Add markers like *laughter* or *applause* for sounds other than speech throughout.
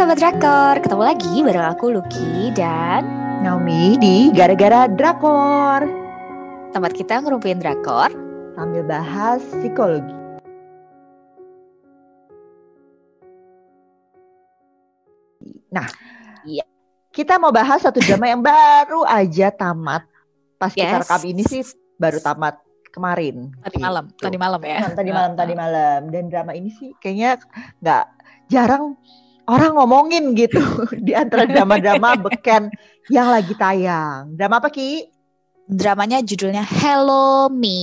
Sobat Drakor, ketemu lagi bareng aku Lucky dan Naomi di Gara-Gara Drakor tempat kita ngerumpiin Drakor Sambil bahas psikologi Nah, Iya. kita mau bahas satu drama yang baru aja tamat Pas kita Yes. rekam ini sih baru tamat kemarin tadi malam, gitu. tadi malam ya. Tadi malam tadi malam dan drama ini sih kayaknya nggak jarang orang ngomongin gitu *laughs* di antara *laughs* drama-drama beken yang lagi tayang. Drama apa Ki? Dramanya judulnya Hello Me.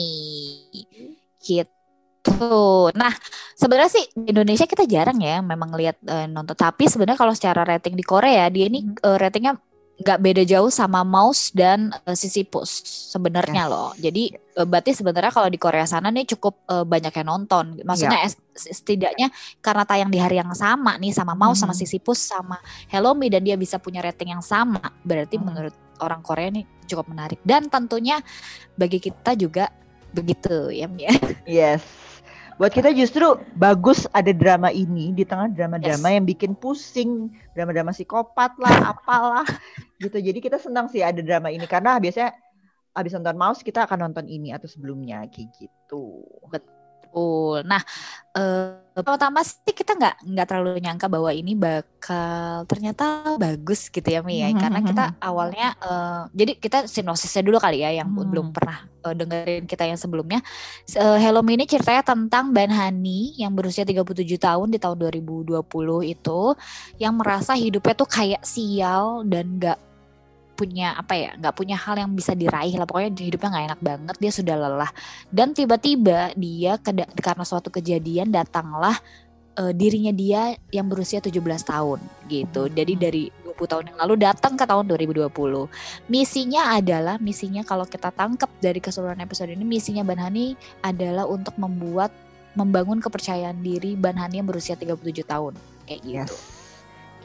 Gitu. Nah, sebenarnya sih di Indonesia kita jarang ya memang lihat eh, nonton. Tapi sebenarnya kalau secara rating di Korea dia ini eh, ratingnya nggak beda jauh sama Mouse dan eh, Sisyphus sebenarnya Yes. loh. Jadi eh, berarti sebenarnya kalau di Korea sana nih cukup eh, banyak yang nonton. Maksudnya es- setidaknya karena tayang di hari yang sama nih sama Mouse sama Mhm. Sisyphus sama Hello Me dan dia bisa punya rating yang sama. Berarti Mhm. menurut orang Korea nih cukup menarik dan tentunya bagi kita juga begitu ya Mi, ya. *laughs* Yes. Buat kita justru bagus ada drama ini di tengah drama-drama Yes. yang bikin pusing, drama-drama psikopat lah, apalah gitu. Jadi kita senang sih ada drama ini karena biasanya abis nonton Mouse kita akan nonton ini atau sebelumnya kayak gitu. Betul. Nah, eh, pertama sih kita nggak nggak terlalu nyangka bahwa ini bakal ternyata bagus gitu ya Mi ya. Mhm, Karena kita awalnya eh, jadi kita sinopsisnya dulu kali ya yang Hmm. belum pernah eh, dengerin kita yang sebelumnya. Eh, Hello Me ini ceritanya tentang Ban Hani yang berusia 37 tahun di tahun 2020 itu yang merasa hidupnya tuh kayak sial dan nggak punya apa ya nggak punya hal yang bisa diraih lah pokoknya hidupnya nggak enak banget dia sudah lelah dan tiba-tiba dia karena suatu kejadian datanglah eh, dirinya dia yang berusia 17 tahun gitu. Jadi Hmm. dari 20 tahun yang lalu datang ke tahun 2020. Misinya adalah misinya kalau kita tangkap dari keseluruhan episode ini misinya Ban Hani adalah untuk membuat membangun kepercayaan diri Ban Hani yang berusia 37 tahun kayak gitu. Yes.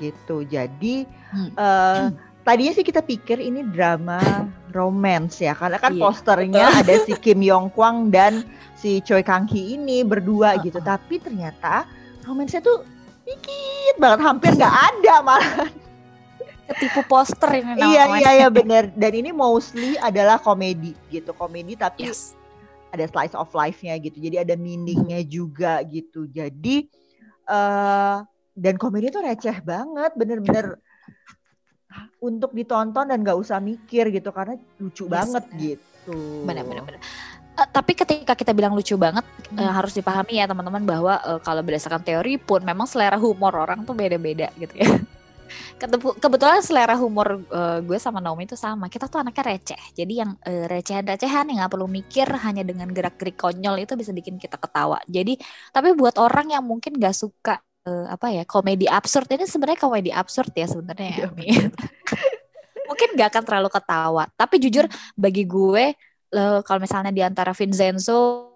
Gitu. Jadi Hmm. eh tadinya sih kita pikir ini drama romance ya karena kan Iya, posternya ada si Kim *laughs* Yong Kwang dan si Choi Kang Hee ini berdua gitu. Tapi ternyata romance-nya tuh dikit banget, hampir nggak ada malah. Ketipu poster ini iya namanya. iya iya bener. Dan ini mostly adalah komedi gitu, komedi tapi Yes. ada slice of life-nya gitu. Jadi ada meaning-nya juga gitu. Jadi eh dan komedi tuh receh banget, bener-bener untuk ditonton dan gak usah mikir gitu karena lucu Yes, banget bener. gitu. Benar benar benar. Eh, tapi ketika kita bilang lucu banget eh, Hmm. harus dipahami ya teman-teman bahwa eh, kalau berdasarkan teori pun memang selera humor orang tuh beda-beda gitu ya. *laughs* Kebetulan selera humor eh, gue sama Naomi itu sama. Kita tuh anaknya receh. Jadi yang eh, recehan-recehan yang nggak perlu mikir hanya dengan gerak-gerik konyol itu bisa bikin kita ketawa. Jadi tapi buat orang yang mungkin gak suka eh, apa ya komedi absurd ini sebenarnya komedi absurd ya sebenarnya ya. Iya, *laughs* mungkin gak akan terlalu ketawa. Tapi jujur bagi gue eh, kalau misalnya di antara Vincenzo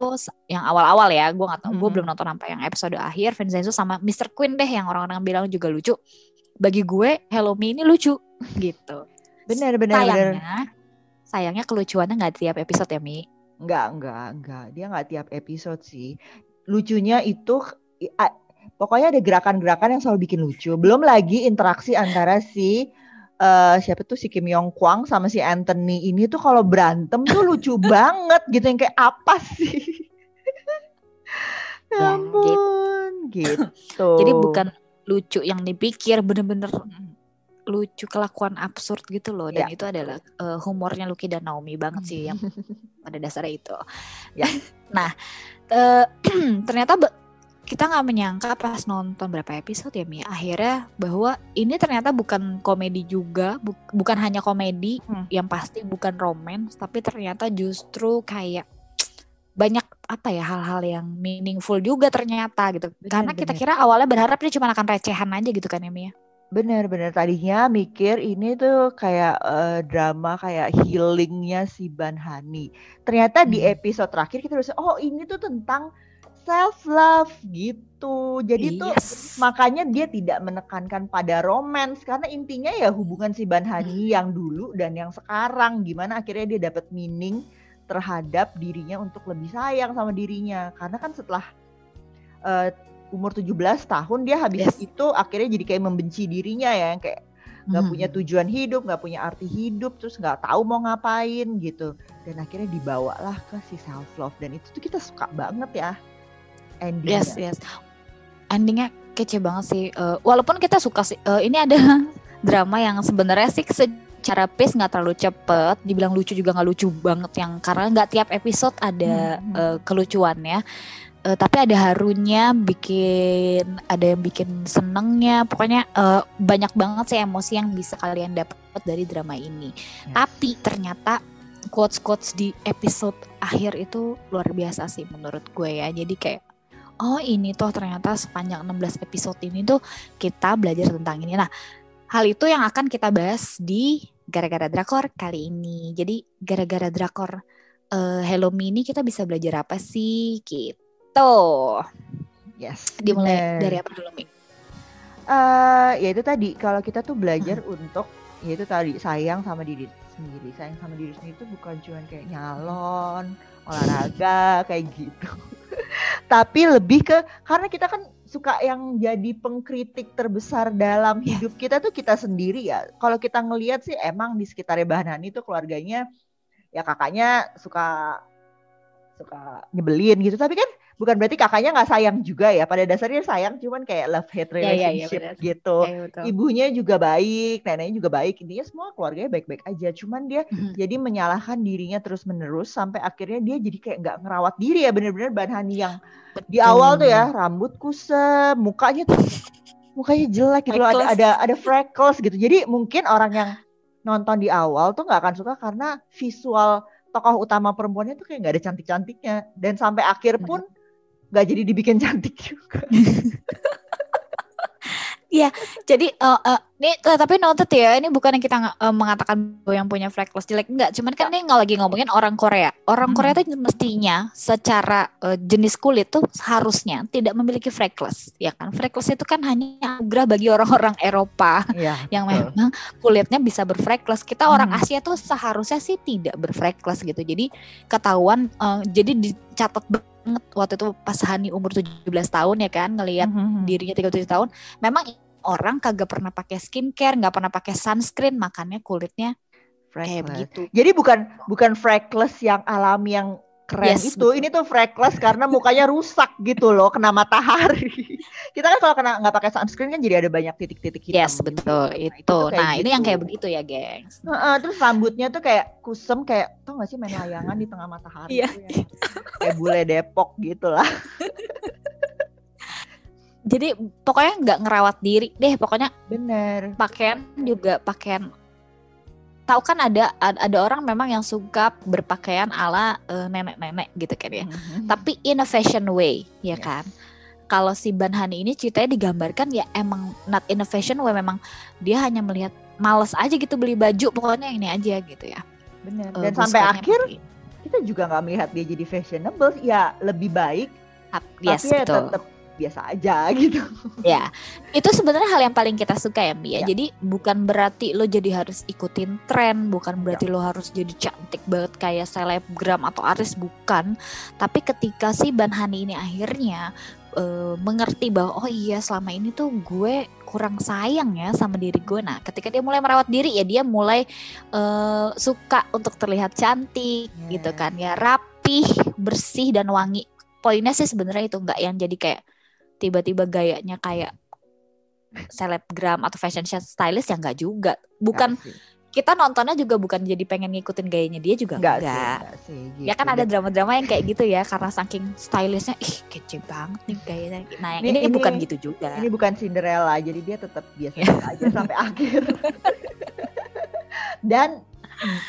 yang awal-awal ya, gue nggak tahu, gue Hmm. belum nonton sampai yang episode akhir. Vincenzo sama Mr. Queen deh yang orang-orang bilang juga lucu. Bagi gue Hello Me ini lucu *laughs* gitu. Bener bener bener. Sayangnya, sayangnya kelucuannya nggak tiap episode ya Mi. Enggak enggak enggak. Dia nggak tiap episode sih. Lucunya itu pokoknya ada gerakan-gerakan yang selalu bikin lucu. Belum lagi interaksi antara si eh, siapa tuh si Kim Yong Kwang sama si Anthony ini tuh kalau berantem tuh lucu *laughs* banget gitu yang kayak apa sih? *laughs* Ya, ya ampun, gitu. *laughs* Jadi bukan lucu yang dipikir, bener-bener lucu kelakuan absurd gitu loh. Dan Ya, itu adalah eh, humornya Lucky dan Naomi banget sih yang pada dasarnya itu. Ya. nah, eh, *clears throat* ternyata kita nggak menyangka pas nonton berapa episode ya Mi akhirnya bahwa ini ternyata bukan komedi juga, bu- bukan hanya komedi Hmm. yang pasti bukan romance, tapi ternyata justru kayak banyak apa ya hal-hal yang meaningful juga ternyata gitu. Bener, Karena kita bener. kira awalnya berharap dia cuma akan recehan aja gitu kan ya Mi ya. Bener-bener tadinya mikir ini tuh kayak eh, drama kayak healingnya si Ban Hani. Ternyata di Hmm. episode terakhir kita udah oh ini tuh tentang self love gitu. Jadi tuh Yes. makanya dia tidak menekankan pada romance karena intinya ya hubungan si Ban Hani yang dulu dan yang sekarang gimana akhirnya dia dapat meaning terhadap dirinya untuk lebih sayang sama dirinya karena kan setelah eh, umur 17 tahun dia habis Yes. itu akhirnya jadi kayak membenci dirinya ya yang kayak nggak Mhm. punya tujuan hidup, nggak punya arti hidup, terus nggak tahu mau ngapain gitu. Dan akhirnya dibawalah ke si self love dan itu tuh kita suka banget ya endingnya. Yes, yes. Endingnya kece banget sih. Eh, walaupun kita suka sih, eh, ini ada *laughs* drama yang sebenarnya sih secara pace nggak terlalu cepet. Dibilang lucu juga nggak lucu banget yang karena nggak tiap episode ada Hmm, eh, kelucuannya. Eh, tapi ada harunya, bikin ada yang bikin senengnya. Pokoknya eh, banyak banget sih emosi yang bisa kalian dapat dari drama ini. Yes. Tapi ternyata quotes-quotes di episode akhir itu luar biasa sih menurut gue ya. Jadi kayak oh ini tuh ternyata sepanjang 16 episode ini tuh kita belajar tentang ini. Nah, hal itu yang akan kita bahas di gara-gara drakor kali ini. Jadi gara-gara drakor eh, Hello Me ini kita bisa belajar apa sih gitu. Yes. Dimulai bener. dari apa dulu Mi? Eh, ya itu tadi kalau kita tuh belajar untuk ya itu tadi sayang sama diri sendiri sayang sama diri sendiri itu bukan cuma kayak nyalon olahraga kayak gitu. *laughs* Tapi lebih ke karena kita kan suka yang jadi pengkritik terbesar dalam Ya. hidup kita tuh kita sendiri ya. Kalau kita ngelihat sih emang di sekitarnya Bahan itu keluarganya ya kakaknya suka suka nyebelin gitu. Tapi kan bukan berarti kakaknya nggak sayang juga ya pada dasarnya sayang cuman kayak love hate Ya, ya, ya, relationship benar. gitu Kayak betul. ibunya juga baik, neneknya juga baik, intinya semua keluarganya baik-baik aja. Cuman dia Mhm. jadi menyalahkan dirinya terus-menerus sampai akhirnya dia jadi kayak nggak ngerawat diri ya bener-bener Banhani yang di awal tuh ya rambut kusem, mukanya tuh mukanya jelek gitu ada ada ada freckles gitu. Jadi mungkin orang yang nonton di awal tuh nggak akan suka karena visual tokoh utama perempuannya tuh kayak nggak ada cantik-cantiknya dan sampai akhir pun nggak jadi dibikin cantik juga. *laughs* Jadi eh eh, nih eh, tapi noted ya ini bukan yang kita eh, mengatakan bahwa yang punya freckles jelek enggak, cuman kan ini nggak lagi ngomongin orang Korea. Orang Hmm. Korea tuh mestinya secara eh, jenis kulit tuh harusnya tidak memiliki freckles, ya kan? Freckles itu kan hanya anugerah bagi orang-orang Eropa Iya. *laughs* yang betul. memang kulitnya bisa berfreckles. Kita orang Hmm. Asia tuh seharusnya sih tidak berfreckles gitu. Jadi ketahuan eh, jadi dicatat banget waktu itu pas Hani umur 17 tahun ya kan ngelihat Mhm. dirinya 37 tahun memang orang kagak pernah pakai skincare nggak pernah pakai sunscreen makanya kulitnya kayak begitu Jadi bukan bukan freckles yang alami yang keren Yes, itu. betul. Ini tuh freckles karena mukanya rusak gitu loh kena matahari. *laughs* Kita kan kalau kena nggak pakai sunscreen kan jadi ada banyak titik-titik hitam. yes gitu. betul Nah, itu tuh kayak nah ini yang gitu. kayak begitu ya gengs Heeh, terus rambutnya tuh kayak kusem kayak tau gak sih main layangan di tengah matahari Iya. tuh yang kayak bule Depok gitu lah. *laughs* jadi pokoknya nggak ngerawat diri deh pokoknya Bener. pakaian juga pakaian tahu kan ada ad- ada orang memang yang suka berpakaian ala eh, nenek-nenek gitu kan ya Mhm. tapi in a fashion way ya Yes. kan kalau si Banhani ini ceritanya digambarkan ya emang not in a fashion way memang dia hanya melihat males aja gitu beli baju pokoknya ini aja gitu ya Bener. Eh, Dan gue sampai akhir kita juga nggak melihat dia jadi fashionable. Ya lebih baik yes tapi ya betul tetap biasa aja *laughs* gitu. ya itu sebenarnya hal yang paling kita suka ya Mia Ya. jadi bukan berarti lo jadi harus ikutin tren bukan berarti lo harus jadi cantik banget kayak selebgram atau artis bukan tapi ketika si Banhani ini akhirnya eh, mengerti bahwa oh iya selama ini tuh gue kurang sayang ya sama diri gue nah ketika dia mulai merawat diri ya dia mulai eh, suka untuk terlihat cantik gitu Yes. kan ya rapih bersih dan wangi poinnya sih sebenarnya itu nggak yang jadi kayak tiba-tiba gayanya kayak selebgram atau fashion stylist ya nggak juga. Bukan kita nontonnya juga bukan jadi pengen ngikutin gayanya dia juga Nggak enggak, sih, nggak sih, ya gitu. kan ada Dan drama-drama yang kayak gitu ya karena saking stylishnya ih kece banget nih gayanya. Nah yang Ini- ini, ini- bukan gitu juga. Ini bukan Cinderella, jadi dia tetap biasa aja sampai *laughs* akhir. Dan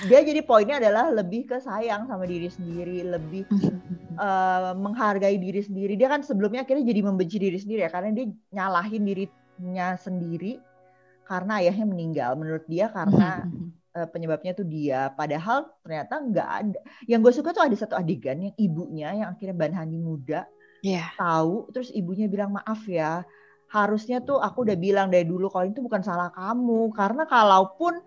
dia jadi poinnya adalah lebih ke sayang sama diri sendiri, lebih *laughs* eh, menghargai diri sendiri. Dia kan sebelumnya akhirnya jadi membenci diri sendiri ya, karena dia nyalahin dirinya sendiri karena ayahnya meninggal. Menurut dia karena *laughs* eh, penyebabnya tuh dia. Padahal ternyata nggak ada. Yang gue suka tuh ada satu adegan yang ibunya yang akhirnya Banhani muda Iya. tahu terus ibunya bilang maaf ya harusnya tuh aku udah bilang dari dulu kalau itu bukan salah kamu karena kalaupun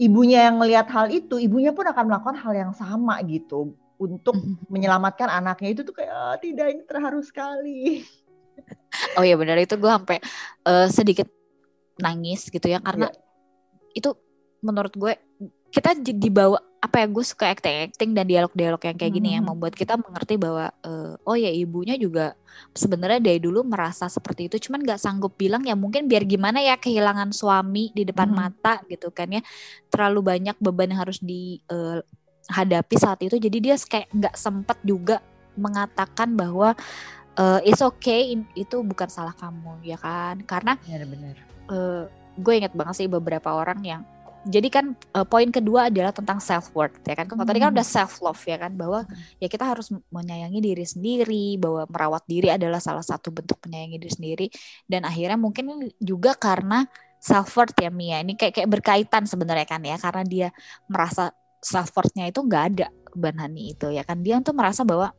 ibunya yang melihat hal itu ibunya pun akan melakukan hal yang sama gitu untuk menyelamatkan anaknya. Itu tuh kayak "Ah, tidak ini terharu sekali. *laughs* Oh iya benar. Itu gue sampai uh, sedikit nangis gitu ya karena yeah. itu menurut gue kita dibawa apa ya gue suka acting acting dan dialog dialog yang kayak gini hmm. yang membuat kita mengerti bahwa uh, oh ya ibunya juga sebenarnya dari dulu merasa seperti itu cuman nggak sanggup bilang ya mungkin biar gimana ya kehilangan suami di depan hmm. mata gitu kan ya terlalu banyak beban yang harus dihadapi uh, saat itu jadi dia kayak nggak sempat juga mengatakan bahwa uh, it's okay itu bukan salah kamu ya kan karena benar-benar uh, gue inget banget sih beberapa orang yang jadi kan uh, poin kedua adalah tentang self worth ya kan. Kalau hmm. tadi kan udah self love ya kan bahwa hmm. ya kita harus menyayangi diri sendiri, bahwa merawat diri adalah salah satu bentuk menyayangi diri sendiri dan akhirnya mungkin juga karena self worth ya Mia. Ini kayak kayak berkaitan sebenarnya kan ya karena dia merasa self worthnya itu nggak ada Banhani itu ya kan. Dia tuh merasa bahwa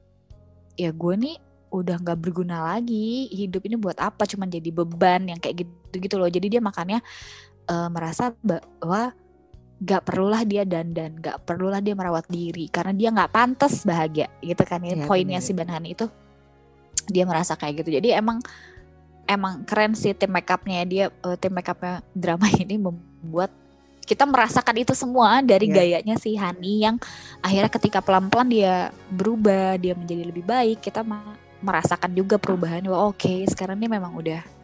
ya gue nih udah nggak berguna lagi hidup ini buat apa cuman jadi beban yang kayak gitu gitu loh jadi dia makannya uh, merasa bahwa gak perlulah dia dandan, gak perlulah dia merawat diri karena dia gak pantas bahagia gitu kan ya, ya poinnya bener. si Banhani itu dia merasa kayak gitu jadi emang emang keren sih tim makeupnya dia uh, tim makeupnya drama *laughs* ini membuat kita merasakan itu semua dari yeah. gayanya si Hani yang akhirnya ketika pelan-pelan dia berubah dia menjadi lebih baik kita merasakan juga perubahan wah oke okay, sekarang ini memang udah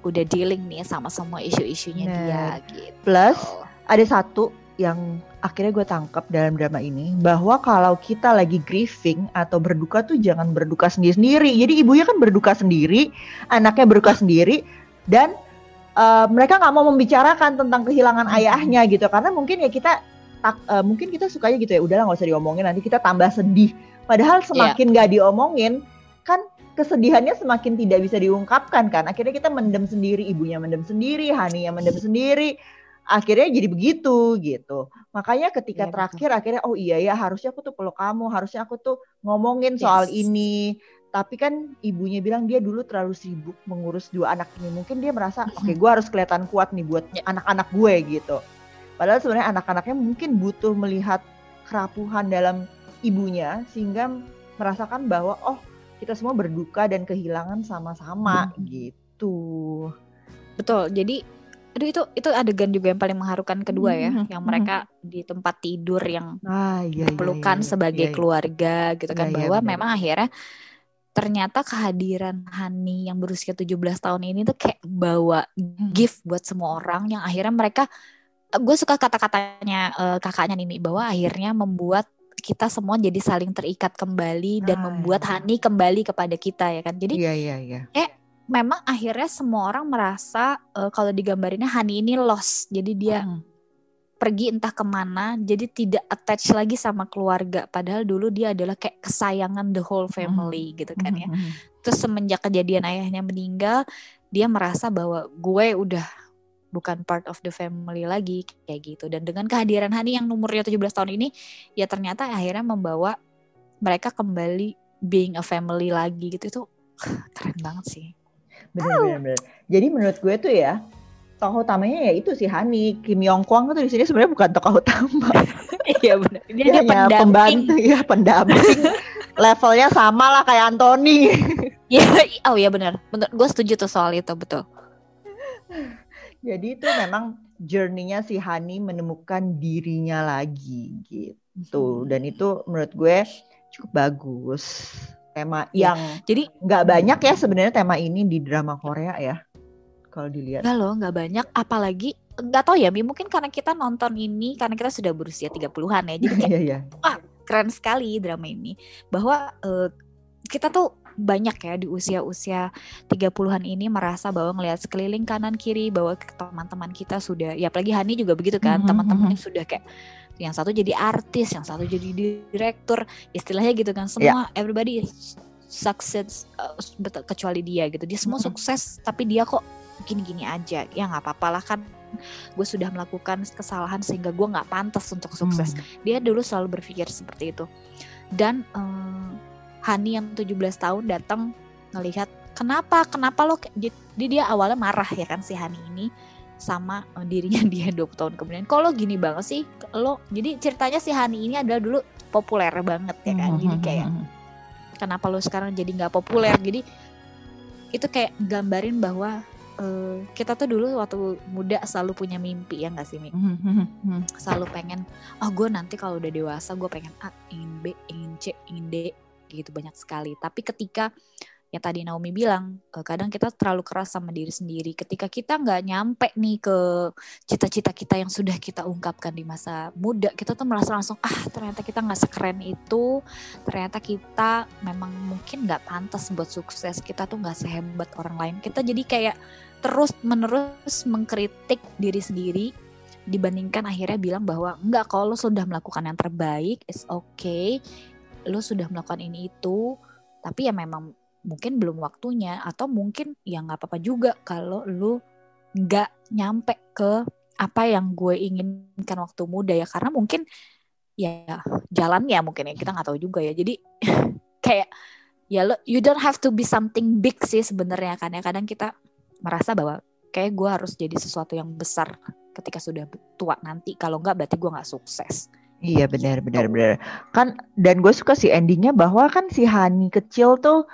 udah dealing nih sama semua isu-isunya nah, dia gitu. Plus ada satu yang akhirnya gue tangkap dalam drama ini bahwa kalau kita lagi grieving atau berduka tuh jangan berduka sendiri-sendiri. Jadi ibunya kan berduka sendiri, anaknya berduka sendiri dan uh, mereka nggak mau membicarakan tentang kehilangan hmm. ayahnya gitu karena mungkin ya kita tak, uh, mungkin kita sukanya gitu ya udahlah nggak usah diomongin nanti kita tambah sedih. Padahal iya. semakin yeah. diomongin kan kesedihannya semakin tidak bisa diungkapkan kan. Akhirnya kita mendem sendiri, ibunya mendem sendiri, Hani yang mendem sendiri. Akhirnya jadi begitu gitu. Makanya ketika ya, terakhir betul. akhirnya oh iya ya harusnya aku tuh peluk kamu, harusnya aku tuh ngomongin yes. soal ini. Tapi kan ibunya bilang dia dulu terlalu sibuk mengurus dua anak ini. Mungkin dia merasa oke okay, gue harus kelihatan kuat nih buat ya. anak-anak gue gitu. Padahal sebenarnya anak-anaknya mungkin butuh melihat kerapuhan dalam ibunya sehingga merasakan bahwa oh kita semua berduka dan kehilangan sama-sama hmm. gitu. Betul. Jadi aduh itu itu adegan juga yang paling mengharukan kedua ya, hmm. yang mereka hmm. di tempat tidur yang ah, iya, iya, pelukan iya, iya, sebagai iya, iya. keluarga gitu kan iya, bahwa iya, memang akhirnya ternyata kehadiran Hani yang berusia 17 tahun ini tuh kayak bawa hmm. gift buat semua orang yang akhirnya mereka gue suka kata-katanya uh, kakaknya Nini bahwa akhirnya membuat kita semua jadi saling terikat kembali dan ah, membuat iya. Hani kembali kepada kita ya kan. Jadi iya iya iya. Eh memang akhirnya semua orang merasa uh, kalau digambarinnya Hani ini lost. Jadi dia hmm. pergi entah ke mana, jadi tidak attach lagi sama keluarga. Padahal dulu dia adalah kayak kesayangan the whole family hmm. gitu kan ya. Hmm. Terus semenjak kejadian ayahnya meninggal, dia merasa bahwa gue udah bukan part of the family lagi kayak gitu dan dengan kehadiran Hani yang umurnya 17 tahun ini ya ternyata akhirnya membawa mereka kembali being a family lagi gitu itu *laughs* keren banget sih bener, oh. bener, bener. jadi menurut gue tuh ya tokoh utamanya ya itu si Hani Kim Yong Kwang tuh di sini sebenarnya bukan tokoh utama *laughs* iya benar dia, dia hanya pembantu ya pendamping levelnya sama lah kayak Anthony *laughs* Iya, oh iya benar. Benar, gue setuju tuh soal itu betul. Jadi itu memang journey-nya si Hani menemukan dirinya lagi gitu. Dan itu menurut gue cukup bagus. Tema ya, yang jadi nggak banyak ya sebenarnya tema ini di drama Korea ya. Kalau dilihat. Enggak loh, nggak banyak. Apalagi nggak tahu ya, Mi, mungkin karena kita nonton ini karena kita sudah berusia 30-an ya. Jadi kayak, iya, iya. wah, keren sekali drama ini. Bahwa uh, kita tuh banyak ya di usia-usia 30-an ini merasa bahwa ngelihat sekeliling kanan kiri bahwa teman-teman kita sudah ya apalagi Hani juga begitu kan mm -hmm. teman-temannya mhm. sudah kayak yang satu jadi artis, yang satu jadi direktur, istilahnya gitu kan semua yeah. everybody sukses uh, kecuali dia gitu. Dia semua mm -hmm. sukses tapi dia kok gini-gini aja. Ya nggak apa-apa lah kan gue sudah melakukan kesalahan sehingga gue nggak pantas untuk sukses. Hmm. Dia dulu selalu berpikir seperti itu. Dan um, Hani yang 17 tahun datang ngelihat kenapa? Kenapa lo? Jadi dia awalnya marah ya kan si Hani ini sama uh, dirinya *laughs* dia 20 tahun kemudian. Kalau gini banget sih? Lo? Jadi ceritanya si Hani ini adalah dulu populer banget ya kan? Jadi kayak kenapa lo sekarang jadi nggak populer? Jadi itu kayak gambarin bahwa uh, kita tuh dulu waktu muda selalu punya mimpi ya nggak sih Mi? selalu pengen oh gue nanti kalau udah dewasa gue pengen A ingin B ingin C ingin D gitu banyak sekali. Tapi ketika yang tadi Naomi bilang eh, kadang kita terlalu keras sama diri sendiri. Ketika kita nggak nyampe nih ke cita-cita kita yang sudah kita ungkapkan di masa muda kita tuh merasa langsung ah ternyata kita nggak sekeren itu. Ternyata kita memang mungkin nggak pantas buat sukses. Kita tuh nggak sehebat orang lain. Kita jadi kayak terus menerus mengkritik diri sendiri dibandingkan akhirnya bilang bahwa enggak kalau lo sudah melakukan yang terbaik it's okay lo sudah melakukan ini itu tapi ya memang mungkin belum waktunya atau mungkin ya nggak apa-apa juga kalau lu nggak nyampe ke apa yang gue inginkan waktu muda ya. Karena mungkin ya jalannya mungkin ya kita nggak tahu juga ya. Jadi *laughs* kayak ya lo you don't have to be something big sih sebenarnya kan ya. Kadang kita merasa bahwa kayak gue harus jadi sesuatu yang besar ketika sudah tua nanti. Kalau nggak berarti gue nggak sukses Iya benar benar benar kan dan gue suka sih endingnya bahwa kan si Hani kecil tuh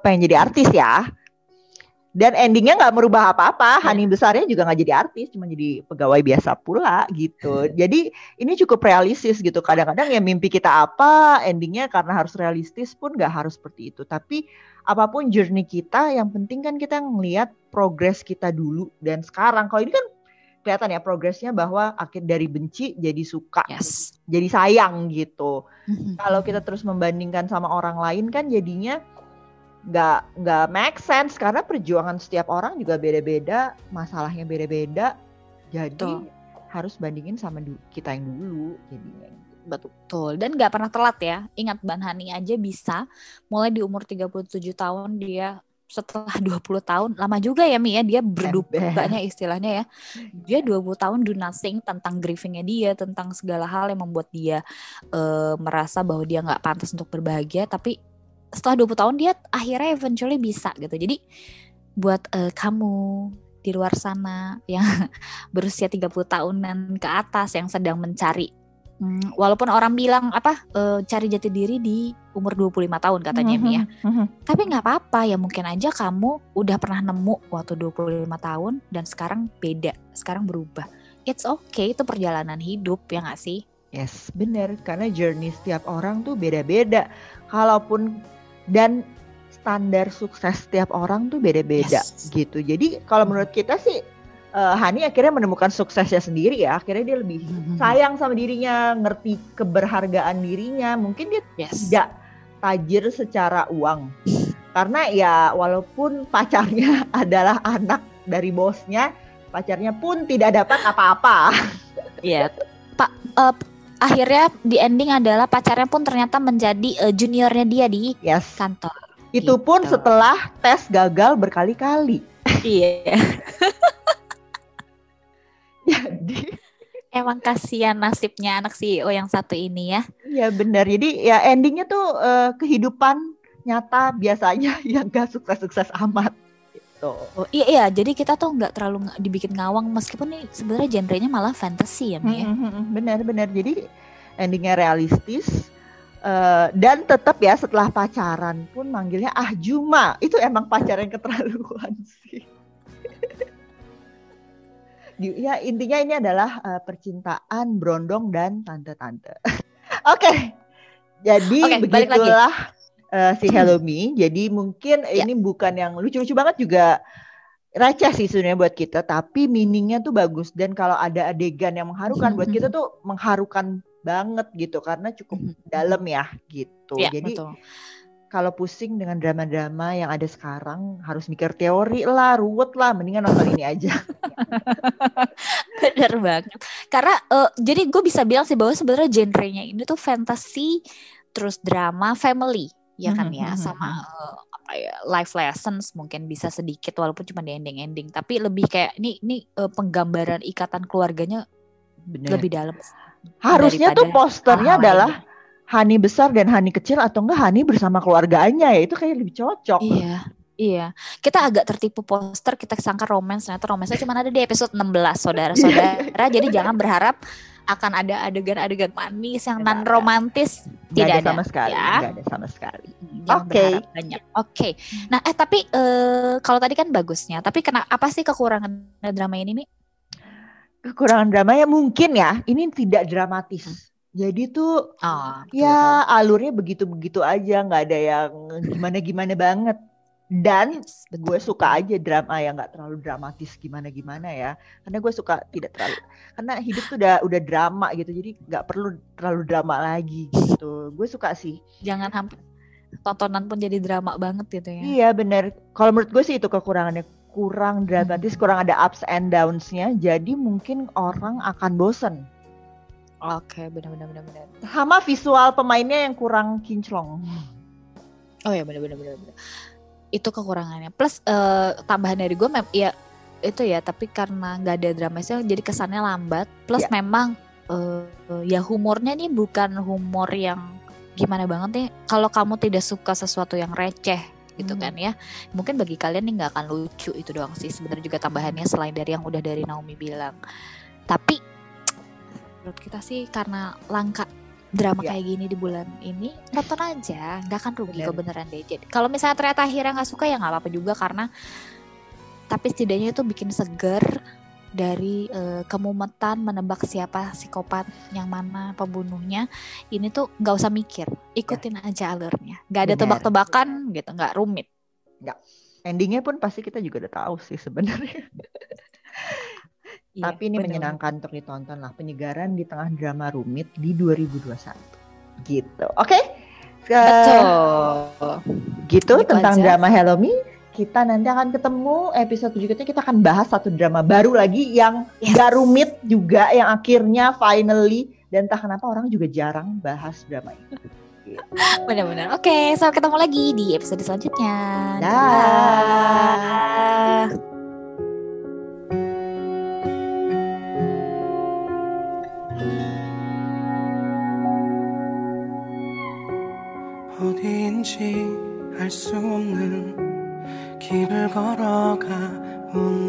pengen jadi artis ya dan endingnya nggak merubah apa-apa. Yeah. Hani besarnya juga nggak jadi artis, cuma jadi pegawai biasa pula gitu. jadi ini cukup realistis gitu. Kadang-kadang ya mimpi kita apa, endingnya karena harus realistis pun nggak harus seperti itu. Tapi apa pun journey kita, yang penting kan kita ngelihat progres kita dulu dan sekarang. Kalau ini kan kelihatan ya progresnya bahwa akhir dari benci jadi suka, yes. jadi sayang gitu. Mm-hmm. Kalau kita terus membandingkan sama orang lain kan jadinya nggak nggak make sense karena perjuangan setiap orang juga beda-beda, masalahnya beda-beda. Jadi Betul. harus bandingin sama kita yang dulu jadinya. Betul. Dan nggak pernah telat ya. Ingat Ban Hani aja bisa mulai di umur 37 tahun dia setelah *laughs* 20 tahun lama juga ya Mi ya dia berdukanya istilahnya ya. Dia 20 tahun do nothing tentang grievingnya dia tentang segala hal yang membuat dia uh, merasa bahwa dia nggak pantas untuk berbahagia tapi setelah 20 tahun dia akhirnya eventually bisa gitu. Jadi buat uh, kamu di luar sana yang *laughs* berusia 30 tahunan ke atas yang sedang mencari hmm, walaupun orang bilang apa uh, cari jati diri di umur 25 tahun katanya mm -hmm. Mia. Mm -hmm. Tapi nggak apa-apa ya mungkin aja kamu udah pernah nemu waktu 25 tahun dan sekarang beda, sekarang berubah. It's okay itu perjalanan hidup ya nggak sih? Yes, bener karena journey setiap orang tuh beda-beda. Kalaupun dan standar sukses setiap orang tuh beda-beda yes. gitu. Jadi kalau menurut kita sih uh, Hani akhirnya menemukan suksesnya sendiri ya. Akhirnya dia lebih mm-hmm. sayang sama dirinya, ngerti keberhargaan dirinya. Mungkin dia yes. tidak tajir secara uang. Karena ya walaupun pacarnya *laughs* adalah anak dari bosnya, pacarnya pun tidak dapat apa-apa. Iya. Pak uh, akhirnya di ending adalah pacarnya pun ternyata menjadi uh, juniornya dia di yes. kantor. Itu gitu. pun setelah tes gagal berkali-kali. Iya. *laughs* Jadi emang kasihan nasibnya anak CEO yang satu ini ya. Iya benar. Jadi ya endingnya tuh uh, kehidupan nyata biasanya *laughs* yang gak sukses-sukses amat gitu. Oh, iya iya, jadi kita tuh nggak terlalu dibikin ngawang meskipun nih sebenarnya genrenya malah fantasy ya, Mia. Hmm, hmm, hmm, benar benar. Jadi endingnya realistis uh, dan tetap ya setelah pacaran pun manggilnya ah Juma. Itu emang pacaran keterlaluan *laughs* sih. Ya intinya ini adalah uh, percintaan Brondong dan tante-tante. *laughs* Oke. okay. Jadi okay, begitulah uh, si *clears throat* Hello Me. Jadi mungkin ya. ini bukan yang lucu-lucu banget juga receh sih sebenarnya buat kita, tapi meaningnya tuh bagus dan kalau ada adegan yang mengharukan buat kita tuh mengharukan banget gitu karena cukup dalam ya gitu. Ya, Jadi kalau pusing dengan drama-drama yang ada sekarang harus mikir teori lah, ruwet lah, mendingan nonton ini aja. *laughs* Bener banget. Karena uh, jadi gue bisa bilang sih bahwa sebenarnya genrenya ini tuh fantasy terus drama family ya kan ya mm-hmm. sama uh, apa ya life lessons mungkin bisa sedikit walaupun cuma di ending-ending tapi lebih kayak ini ini uh, penggambaran ikatan keluarganya Bener. lebih dalam harusnya tuh posternya adalah Hani besar dan Hani kecil atau enggak Hani bersama keluarganya ya itu kayak lebih cocok iya Iya, kita agak tertipu poster, kita sangka romans, ternyata romansnya cuma ada di episode 16, saudara-saudara. *laughs* Jadi jangan berharap akan ada adegan-adegan manis yang non romantis tidak ada sama sekali ya. Gak ada sama sekali jangan Oke. berharap banyak. Oke. Nah, eh tapi eh, kalau tadi kan bagusnya, tapi kena apa sih kekurangan drama ini, Mi? Kekurangan dramanya mungkin ya, ini tidak dramatis. Jadi tuh Oh, ya alurnya begitu-begitu aja, nggak ada yang gimana-gimana banget. Dan gue suka aja drama yang nggak terlalu dramatis gimana-gimana ya. Karena gue suka tidak terlalu, karena hidup tuh udah udah drama gitu, jadi nggak perlu terlalu drama lagi gitu. Gue suka sih. Jangan hampir tontonan pun jadi drama banget gitu ya. Iya bener. Kalau menurut gue sih itu kekurangannya kurang dramatis, kurang ada ups and downs-nya. Jadi mungkin orang akan bosen. Oke, benar-benar benar-benar. Sama visual pemainnya yang kurang kinclong. Oh ya benar-benar benar-benar. Itu kekurangannya. Plus eh, tambahan dari gue, ya itu ya. Tapi karena nggak ada dramanya, jadi kesannya lambat. Plus Ya. memang eh, ya humornya nih bukan humor yang gimana banget nih. Kalau kamu tidak suka sesuatu yang receh gitu Hmm. kan ya, mungkin bagi kalian nih nggak akan lucu itu doang sih. Sebenarnya juga tambahannya selain dari yang udah dari Naomi bilang. Tapi menurut kita sih karena langka drama Ya. kayak gini di bulan ini tonton aja nggak akan rugi Bener. kok beneran deh. Jadi kalau misalnya ternyata akhirnya nggak suka ya nggak apa-apa juga karena tapi setidaknya itu bikin seger dari eh, kemumetan menebak siapa psikopat yang mana pembunuhnya. Ini tuh nggak usah mikir ikutin aja alurnya. Nggak ada tebak-tebakan gitu nggak rumit. Endingnya pun pasti kita juga udah tahu sih sebenarnya. *laughs* Iya, Tapi ini bener-bener. menyenangkan untuk ditonton lah. Penyegaran di tengah drama rumit di 2021. Gitu. Oke. Ke- betul Gitu Gitu tentang aja. drama Hello Me. Kita nanti akan ketemu episode berikutnya kita akan bahas satu drama baru lagi yang Yes. gak rumit juga yang akhirnya finally dan entah kenapa orang juga jarang bahas drama ini. Gitu. benar-benar oke sampai ketemu lagi di episode selanjutnya Dah. Dadah. 어디인지 알 수 없는 길을 걸어가 운